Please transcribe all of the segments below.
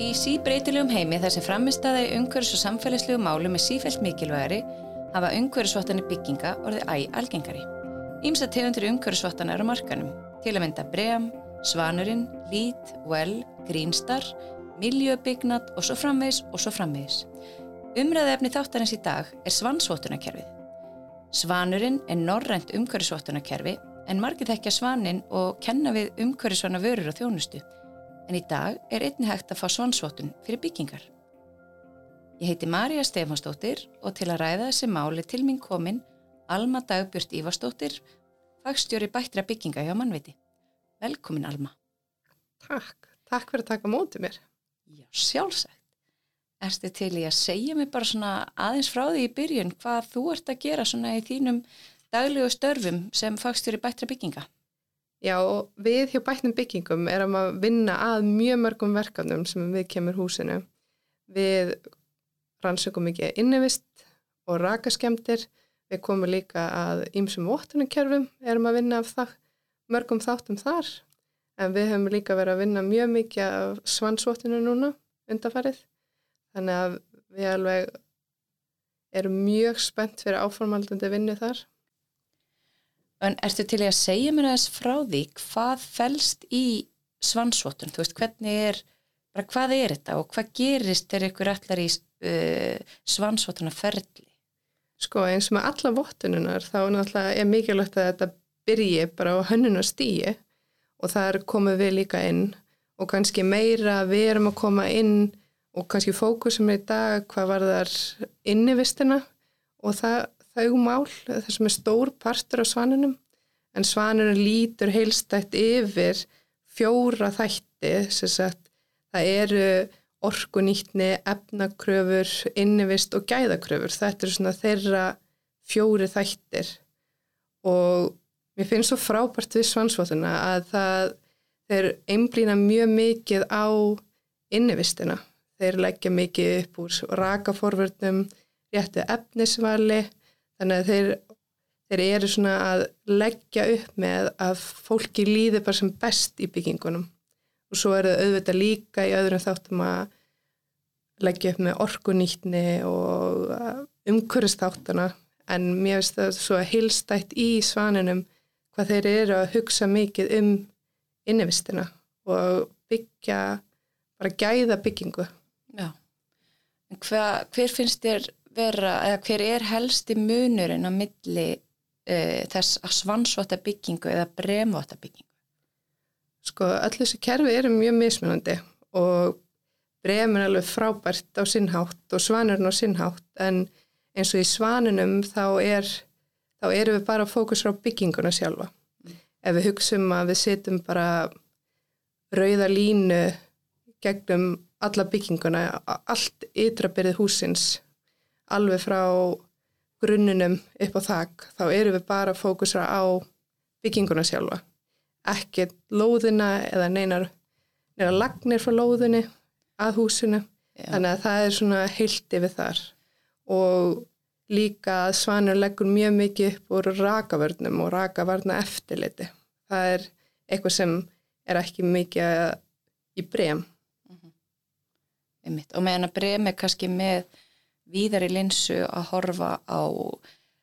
Í síbreytilegum heimi þar sem framistæða í umhverfis og samfélagslegu málum er sífælt mikilvægari hafa umhverfisvottanir bygginga orðið æg algengari. Ímsa tegundir umhverfisvottanar á markanum, til að mynda Bream, Svanurinn, Lít, Well, Greenstar, Miljöbyggnat og svo framvegis og svo framvegis. Umræðefni þáttarins í dag er svansvottunarkerfið. Svanurinn er norrænt umhverfisvottunarkerfi en margir þekkja svaninn og kenna við umhverfisvana vörur og þjónustu en í dag er einni hægt að fá svansvotun fyrir byggingar. Ég heiti Marja Stefansdóttir og til að ræða þessi máli til mín komin Alma Dagbjörn Ívarsdóttir, fagstjóri bættra bygginga hjá mannviti. Velkomin Alma. Takk, takk fyrir að taka mótið mér. Já, sjálfsagt. Erstu til í að segja mig bara svona aðeins frá því í byrjun hvað þú ert að gera svona í þínum daglegu störfum sem fagstjóri bættra bygginga? Já, við hjá bætnum byggingum erum að vinna að mjög mörgum verkefnum sem við kemur húsinu. Við rannsökum mikið innivist og rakaskemdir. Við komum líka að ýmsum vottunarkerfum erum að vinna af það, mörgum þáttum þar. En við höfum líka verið að vinna mjög mikið af svansvottunum núna undarfarið. Þannig að við alveg erum mjög spennt fyrir áformaldandi vinnu þar. En ertu til að segja mér aðeins frá því hvað fælst í svansvotun? Þú veist, hvernig er, bara hvað er þetta og hvað gerist þegar ykkur allar í uh, svansvotuna ferli? Sko eins og með alla vottununar þá náttúrulega er mikilvægt að þetta byrji bara á hönnunastíi og þar komum við líka inn og kannski meira við erum að koma inn og kannski fókusum í dag hvað var þar innivistina og það, þau mál, það sem er stór partur á svanunum en svanunum lítur heilstætt yfir fjóra þætti sem sagt það eru orkunýtni, efnakröfur, innivist og gæðakröfur. Þetta eru svona þeirra fjóri þættir og mér finnst svo frábært við svansvotuna að það þeir einblýna mjög mikið á innivistina. Þeir leggja mikið upp úr rakaforvörnum, réttu efnisvali, þannig að þeir, þeir eru svona að leggja upp með að fólki líði bara sem best í byggingunum. Og svo er það auðvitað líka í öðrum þáttum að leggja upp með orkunýtni og uh, umhverfistáttana en mér finnst það svo hilstætt í svaninum hvað þeir eru að hugsa mikið um innivistina og byggja bara gæða byggingu. Já, en hva, hver finnst þér vera, eða hver er helsti munurinn á milli uh, þess að svansvota byggingu eða bremvota byggingu? Sko öll þessi kerfi eru mjög mismunandi og brefum er alveg frábært á sinnhátt og svanurinn á sinnhátt en eins og í svanunum þá er þá eru við bara að fókusra á bygginguna sjálfa. Mm. Ef við hugsaum að við setjum bara rauða línu gegnum alla bygginguna, allt ytrabyrðið húsins, alveg frá grunnunum upp á þakk, þá eru við bara að fókusra á bygginguna sjálfa. Ekkert lóðina eða neinar, neinar lagnir frá lóðinni að húsinu. Já. þannig að það er svona heilti við þar. Og líka að svanur leggur mjög mikið upp úr rakavörnum og rakavarna eftirliti það er eitthvað sem er ekki mikið í brem. Mm -hmm. og meðan að brem er kannski með víðar í linsu að horfa á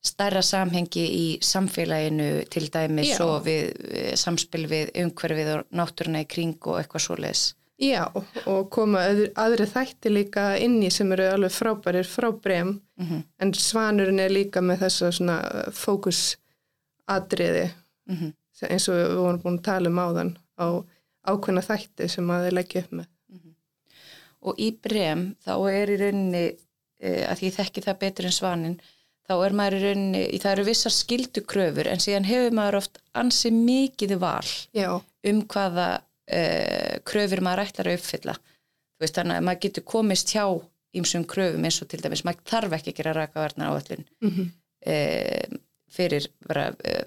stærra samhengi í samfélaginu til dæmis Já. og við, við samspil við umhverfið og náttúruna í kring og eitthvað svo les. Já og koma öðru, aðri þætti líka inn í sem eru alveg frábærir frá brem mm -hmm. en svanurinn er líka með þessa svona fókusadriði mm -hmm. eins og við vorum búin að tala um áðan á ákveðna þætti sem að þeir leggja upp með. Mm -hmm. Og í brem þá er í rauninni, að ég þekki það betur en svanin, þá er maður í rauninni, það eru vissar skildukröfur en síðan hefur maður oft ansið mikið val Já. um hvaða uh, kröfur maður ætlar að uppfylla. Veist þannig að maður getur komist hjá ímsum kröfum eins og til dæmis, maður þarf ekki að gera rakavarnar áallun mm -hmm. uh, fyrir bara, uh,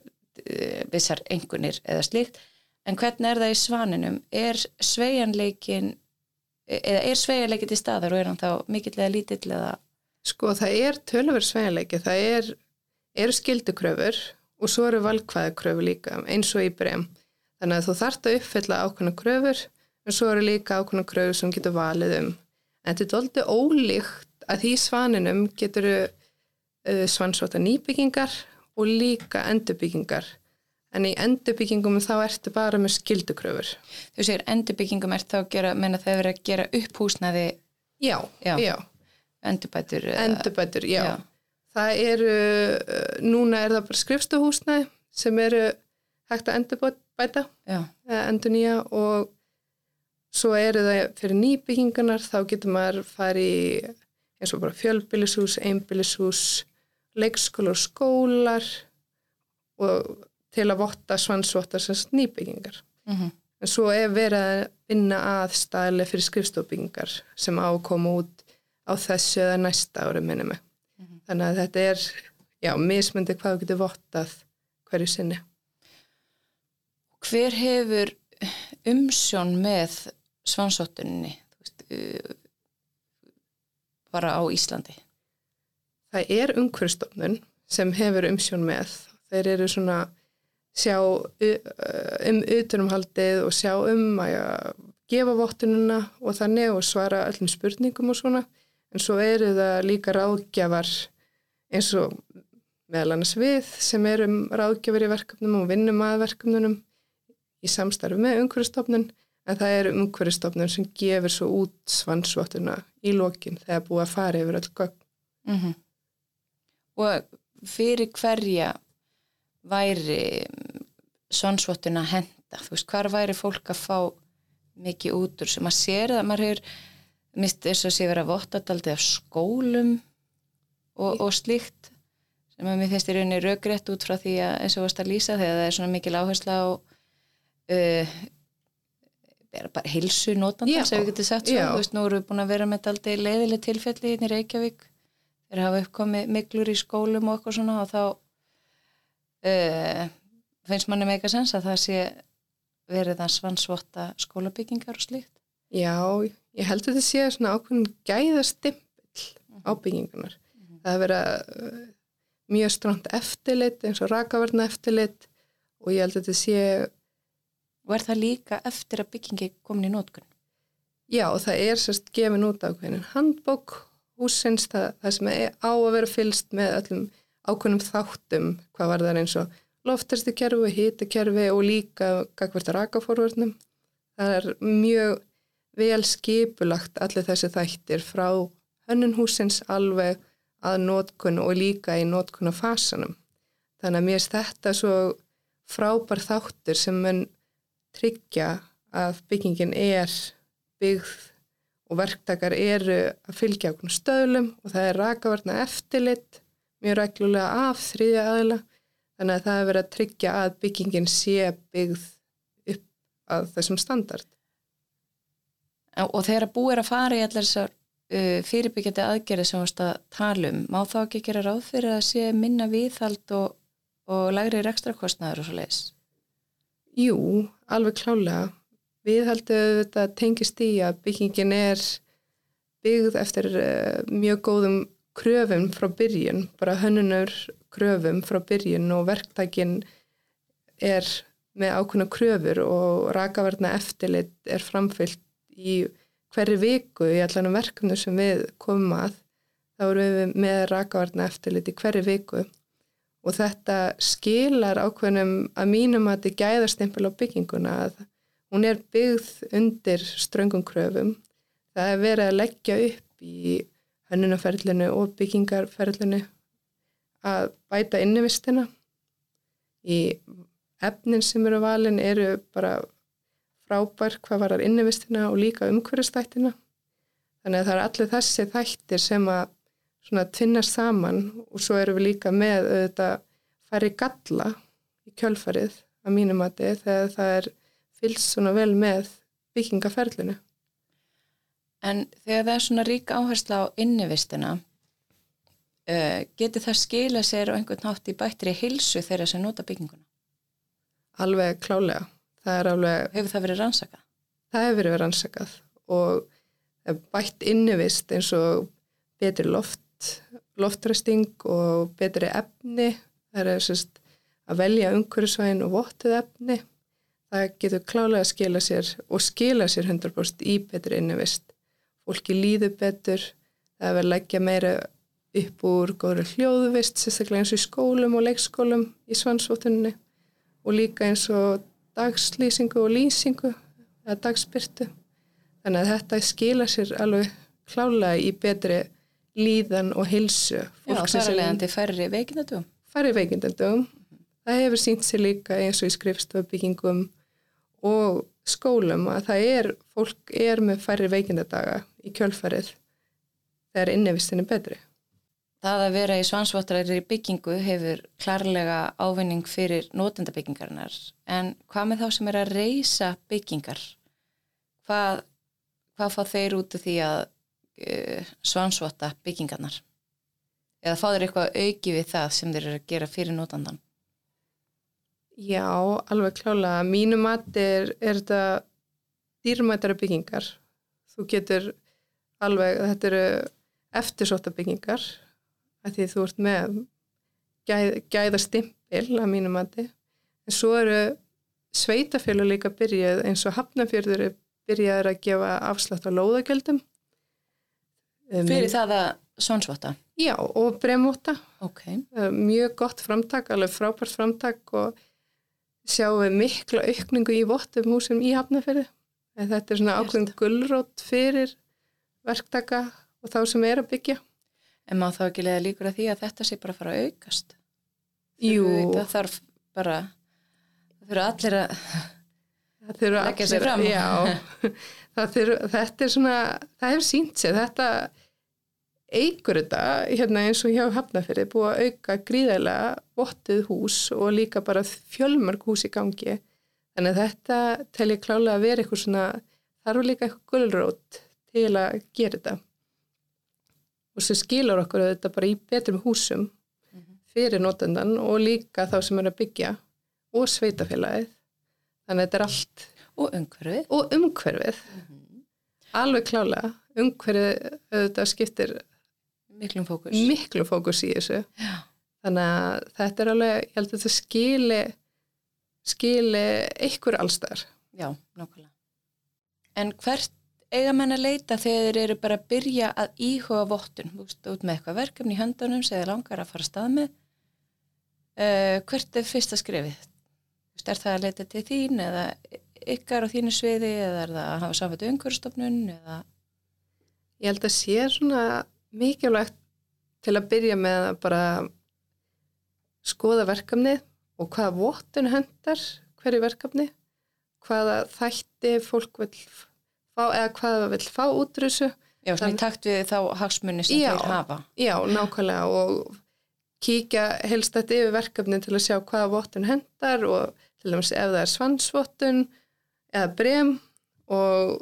vissar engunir eða slíkt en hvernig er það í svaninum? Er sveianleikin eða er sveianleikin til staðar og er hann þá mikillega lítill eða Sko það er tölver sveigleiki, það er, eru skildukröfur og svo eru valkvæðakröfur líka eins og í brem. Þannig að þú þart að uppfylla ákveðna kröfur en svo eru líka ákveðna kröfur sem getur valið um. En þetta er doldið ólíkt að því svaninum getur uh, svansvota nýbyggingar og líka endurbyggingar. En í endurbyggingum þá ertu bara með skildukröfur. Þú segir endurbyggingum er þá að gera, menna það er að gera upp húsnaði Já, já. Já. endurbætur. Endurbætur, já. Já. Það eru, uh, núna er það bara skrifstuhúsnaði sem eru hægt að endurbæta, endur nýja og svo eru það fyrir nýbyggingarnar, þá getur maður farið eins og bara fjölbýlishús, einbýlishús, leikskólar skólar og til að votta svansvotta sem nýbyggingar. mhm, En svo er verið að vinna að staðlega fyrir skrifstofbyggingar sem á að koma út á þessu eða næsta ári minni mig. Þannig að þetta er, já, mismundi hvað þú getur vottað hverju sinni. Hver hefur umsjón með svansóttunni veist, uh, bara á Íslandi? Það er umhverfstofnun sem hefur umsjón með. Þeir eru svona sjá um utanumhaldið og sjá um að gefa vottununa og þannig og svara öllum spurningum og svona. En svo eru það líka ráðgjafar eins og meðal annars við sem erum ráðgjafar í verkefnum og vinnum að verkefnunum í samstarfi með umhverfstofnun en það er umhverfstofnun sem gefur svo út svansvottuna í lokin þegar búið að fara yfir öll gögn. Mm Og fyrir hverja væri svansvottuna henda? Þú veist, hvar væri fólk að fá mikið út úr sem að sér það, maður hefur mist þess að sé vera vottataldið af skólum og, og slíkt sem að mér finnst í rauninni raugrétt út frá því að eins og varst að lýsa þegar það er svona mikil áhersla á uh, bara hilsu notandans Já, ef við getum sagt svo, þú veist, nú erum við búin að vera með daldi leiðileg tilfelli hérna í Reykjavík. Þeir hafa uppkomið miklur í skólum og eitthvað svona og þá uh, finnst manni meika sens að það sé verið að svansvotta skólabyggingar og slíkt? Já, ég held að þetta sé svona ákveðin gæðastimpill á byggingunar. Það hefur verið uh, mjög stránt eftirlit eins og rakaverna eftirlit og ég held að þetta sé, og er það líka eftir að byggingi komin í nótkun já það er sérst gefin út ákveðin handbók húsins það, það sem er á að vera fylst með öllum ákveðnum þáttum hvað var það eins og lofterstukerfi, hitakerfi og líka gagvert rakaforvörnum. Það er mjög vel skipulagt allir þessi þættir frá hönnun húsins alveg að nótkun og líka í nótkuna fasanum. Þannig að mér er þetta svo frábær þáttur sem mun tryggja að byggingin er byggð og verktakar eru að fylgja okkur stöðlum og það er rakavarna eftirlit mjög reglulega af þriðja aðila þannig að það er verið að tryggja að byggingin sé byggð upp að þessum standard. og þegar að búið er að fara í allar þessar uh, fyrirbyggjandi aðgerði sem varst að tala um, má þá ekki gera ráð fyrir að sé minna viðhald og, og lægri rekstrakostnaður og svo leiðis Jú, alveg klálega. Við haldum þetta tengist í að byggingin er byggð eftir uh, mjög góðum kröfum frá byrjun, bara hönnunur kröfum frá byrjun og verktækin er með ákveðna kröfur og rakaverna eftirlit er framfyllt í hverju viku í allanum verkefnu sem við komum að. Þá erum við með rakaverna eftirlit í hverju viku og þetta skilar ákveðnum að mínum að þetta gæðarstempil á bygginguna að hún er byggð undir ströngum kröfum. Það er verið að leggja upp í hönnunaferlinu og byggingarferlinu að bæta innivistina. Í efnin sem eru valin eru bara frábær hvað varar innivistina og líka umhverfstættina. Þannig að það er allir þessi þættir sem að svona tvinnast saman og svo erum við líka með auðvitað færi galla í kjölfarið að mínum mati þegar það er fylgst svona vel með byggingaferlinu. En þegar það er svona rík áhersla á innivistina, uh, getur það skila sér á einhvern nátt í bættri hilsu þeirra sem nota bygginguna? Alveg klálega. Það er alveg, Hefur það verið rannsakað? það hefur verið rannsakað og það bætt innivist eins og betri loft, loftræsting og betri efni. Það er sérst að velja umhverfisvægin og vottuð efni. það getur klálega að skila sér og skila sér 100% í betri innivist. Fólki líður betur, það er verið að leggja meira upp úr góður hljóðuvist, sérstaklega eins og í skólum og leikskólum í svansvóttunni og líka eins og dagslýsingu og lýsingu eða dagspyrtu. Þannig að þetta skila sér alveg klálega í betri líðan og hilsu. Já, það er leiðandi færri veikindadögum. Færri veikindadögum. Það hefur sínt sér líka eins og í skrifstofabyggingum og skólum að það er, fólk er með færri veikindadaga í kjölfarið þegar innevistin er betri. Það að vera í svansvottræðir í byggingu hefur klárlega ávinning fyrir nótendabyggingarinnar en hvað með þá sem er að reysa byggingar? Hvað, hvað fá þeir út af því að uh, svansvotta byggingarnar? Eða fá þeir eitthvað auki við það sem þeir eru að gera fyrir nótendan? Já, alveg klálega. Mínu matir er þetta dýrmættara byggingar. Þú getur alveg, þetta eru eftirsóta byggingar að því þú ert með gæð, gæða stimpil að mínu mati. En svo eru sveitafélag líka byrjað eins og hafnafjörður byrjaður að gefa afslátt á lóðagjöldum. Um, fyrir það að svonsvotta? Já, og bremvotta. Ok. Mjög gott framtak, alveg frábært framtak og sjáum við mikla aukningu í vottum húsum í hafnafjörðu. Þetta er svona ákveðin gullrótt fyrir verktaka og þá sem er að byggja. En má þá ekki lega líkur að því að þetta sé bara að fara að aukast? Jú. Það þarf bara, það þurfa allir að leggja sér fram. Já, þurfa, þetta er svona, það hefur sínt sér, þetta eigur þetta hérna eins og hjá Hafnafjörði búið að auka gríðarlega vottið hús og líka bara fjölmörg hús í gangi. Þannig að þetta telja klálega að vera eitthvað svona, þarf líka eitthvað gullrót til að gera þetta. Og sem skilur okkur þetta bara í betrum húsum fyrir notendan og líka þá sem er að byggja og sveitafélagið þannig að þetta er allt og umhverfið. Og umhverfið. Mm -hmm. alveg klálega. Umhverfið þetta skiptir miklum fókus, miklum fókus í þessu. Já. þannig að þetta er alveg ég held að þetta skili skili einhver allstæðar Já, nákvæmlega. En hvert eiga menn að leita þegar þeir eru bara að byrja að íhuga vottun, út með eitthvað verkefni í höndunum sem þeir langar að fara að stað með uh, hvert er fyrsta skrifið? Er það að leita til þín eða ykkar á þínu sviði eða er það að hafa samfættu umhverfstofnun eða? Ég held að sé svona mikilvægt til að byrja með að bara skoða verkefni og hvaða vottun hendar hverju verkefni, hvaða þætti fólk vil fá, eða hvað það vil fá útrúsu. Já, svona í takt við þá hagsmunni sem þeir hafa. Já, nákvæmlega og kíkja helst þetta yfir verkefni til að sjá hvaða vottun hendar og til dæmis ef það er svansvottun eða brem og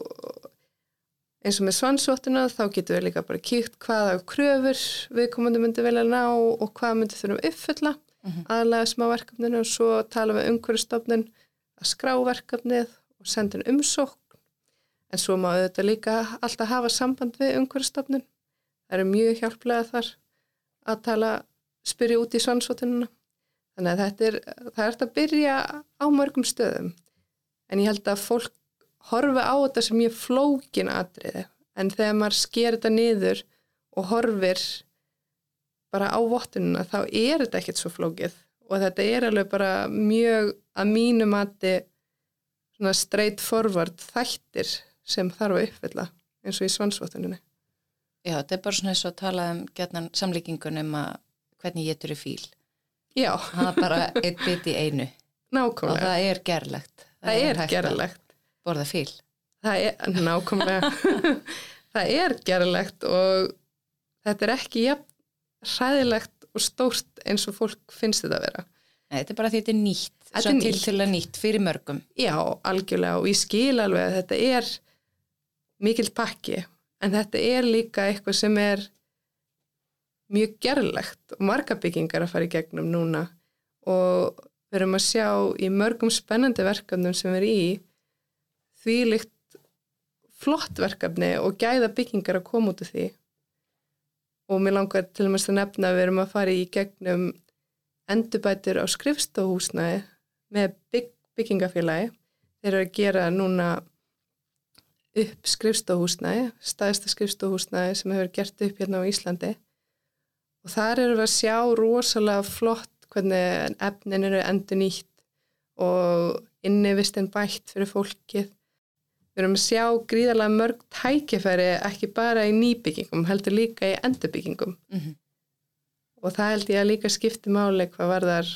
eins og með svansvottuna þá getur við líka bara kíkt hvaða kröfur viðkomandi myndi velja að ná og hvað myndi þurfum uppfulla mm -hmm. aðlega smá verkefninu og svo tala við umhverjastofnun að skrá verkefnið og senda um umsók En svo má auðvitað líka alltaf hafa samband við umhverfstofnun. Það eru mjög hjálplega þar að tala, spyrja út í svansvotununa. Þannig að þetta er, það er að byrja á mörgum stöðum. En ég held að fólk horfi á þetta sem mjög flókin atriði. En þegar maður sker þetta niður og horfir bara á vottununa þá er þetta ekkert svo flókið. Og þetta er alveg bara mjög að mínu mati straight forward þættir sem þarf að uppfylla eins og í svansvottuninu. Já, þetta er bara svona eins og að tala um getnan samlíkingunum að hvernig ég getur í fíl. Já. Það er bara eitt bit í einu. Nákvæmlega. Og það er gerlegt. Það, það er, er gerlegt. Borða fíl. Það er, nákvæmlega. það er gerlegt og þetta er ekki jafn ræðilegt og stórt eins og fólk finnst þetta að vera. Nei, þetta er bara því þetta er nýtt. Þetta er nýtt. Til til að nýtt fyrir mörgum. Já, algjörlega og ég skil alveg að þetta er mikill pakki en þetta er líka eitthvað sem er mjög gerlegt og marga byggingar að fara í gegnum núna. Og við erum að sjá í mörgum spennandi verkefnum sem erum í því líkt flott verkefni og gæða byggingar að koma út af því. Og mér langar til og með að nefna að við erum að fara í gegnum endurbætur á skrifstóhúsnaði með bygg, byggingafélagi. Þeir eru að gera núna upp skrifstóhúsnæði, staðista skrifstóhúsnæði sem hefur gert upp hérna á Íslandi og þar eru við að sjá rosalega flott hvernig efnin eru endur nýtt og innivistinn bætt fyrir fólkið. Við erum að sjá gríðarlega mörg tækifæri ekki bara í nýbyggingum, heldur líka í endurbyggingum. Mm -hmm. Og það held ég að líka skipti máli hvað var þar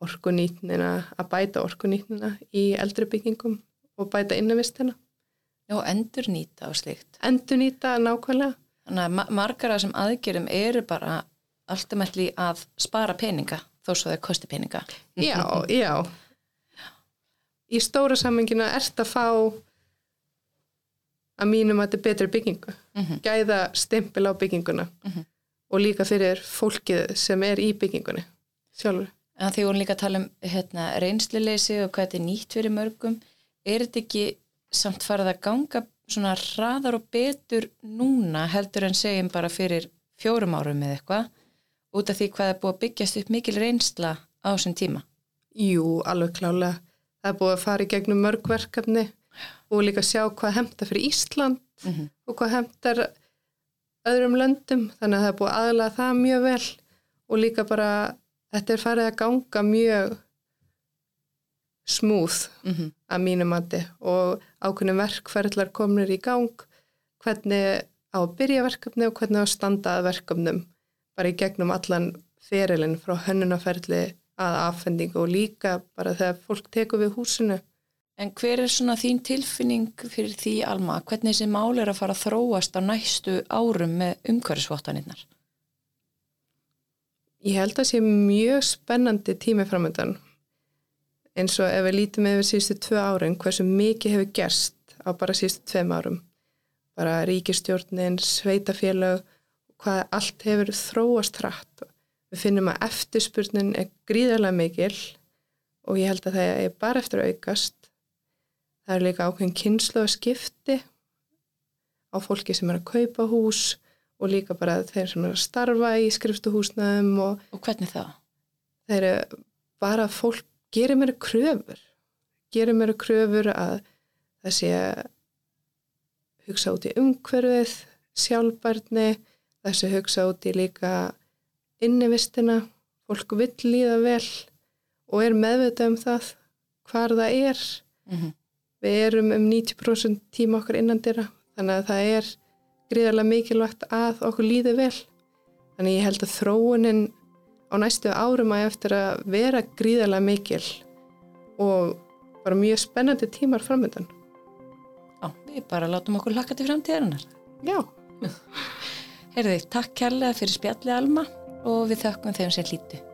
orkunýtnina, að bæta orkunýtnina í eldurbyggingum og bæta innavistina. Já, endurnýta og slikt. Endurnýta, nákvæmlega. Þannig að ma margar af þessum aðgjörum eru bara alltaf að spara peninga þó svo það kosti peninga. Já, já. Í stóra sammengina ert að fá að mínum að þetta er betri byggingu. Mm -hmm. Gæða stempil á bygginguna mm -hmm. og líka fyrir fólkið sem er í byggingunni sjálfur. En því vorum líka tala um hérna, reynslileysi og hvað þetta er nýtt fyrir mörgum. Er þetta ekki samt farið að ganga svona hraðar og betur núna heldur en segjum bara fyrir fjórum árum eða eitthvað út af því hvað er búið að byggjast upp mikil reynsla á þessum tíma? Jú, alveg klálega. Það er búið að fara í gegnum mörgverkefni og líka sjá hvað hefnda fyrir Ísland mm -hmm. og hvað hefndar öðrum löndum, þannig að það er búið aðlað það mjög vel og líka bara þetta er farið að ganga mjög smúð mm -hmm. að mínum andi og ákveðin verkferðlar komnir í gang hvernig á að byrja verkefni og hvernig á að standa að verkefnum bara í gegnum allan ferilinn frá hönnunaferli að affendingu og líka bara þegar fólk tekur við húsinu. En hver er svona þín tilfinning fyrir því Alma? Hvernig þessi mál er að fara að þróast á næstu árum með umhverfisvottaninnar? Ég held að það sé mjög spennandi tími framöndan eins og ef við lítum með síðustu tvö árin hversu mikið hefur gerst á bara síðustu tveim árum. Bara ríkistjórnin, sveitafélag hvað allt hefur þróast hratt. Við finnum að eftirspurnin er gríðarlega mikil og ég held að það er bara eftir að aukast. Það er líka ákveðin kynslu að skipti á fólki sem er að kaupa hús og líka bara þeir sem er að starfa í skrifstuhúsnaðum. Og, og hvernig það? Það er bara fólk gerir mér kröfur. Gerir mér kröfur að það sé að hugsa út í umhverfið, sjálfbarni, þessi hugsa út í líka innivistina, fólk vill líða vel og er meðvitað um það hvar það er. Mm -hmm. Við erum um 90% tíma okkur innandira þannig að það er gríðarlega mikilvægt að okkur líði vel. Þannig ég held að þróunin á næstu árum að eftir að vera gríðarlega mikil og bara mjög spennandi tímar framöndan. Já, við bara látum okkur laka til framtíðarinnar. Já. Herði, takk kærlega fyrir spjalli Alma og við þökkum þeim sem hlítu.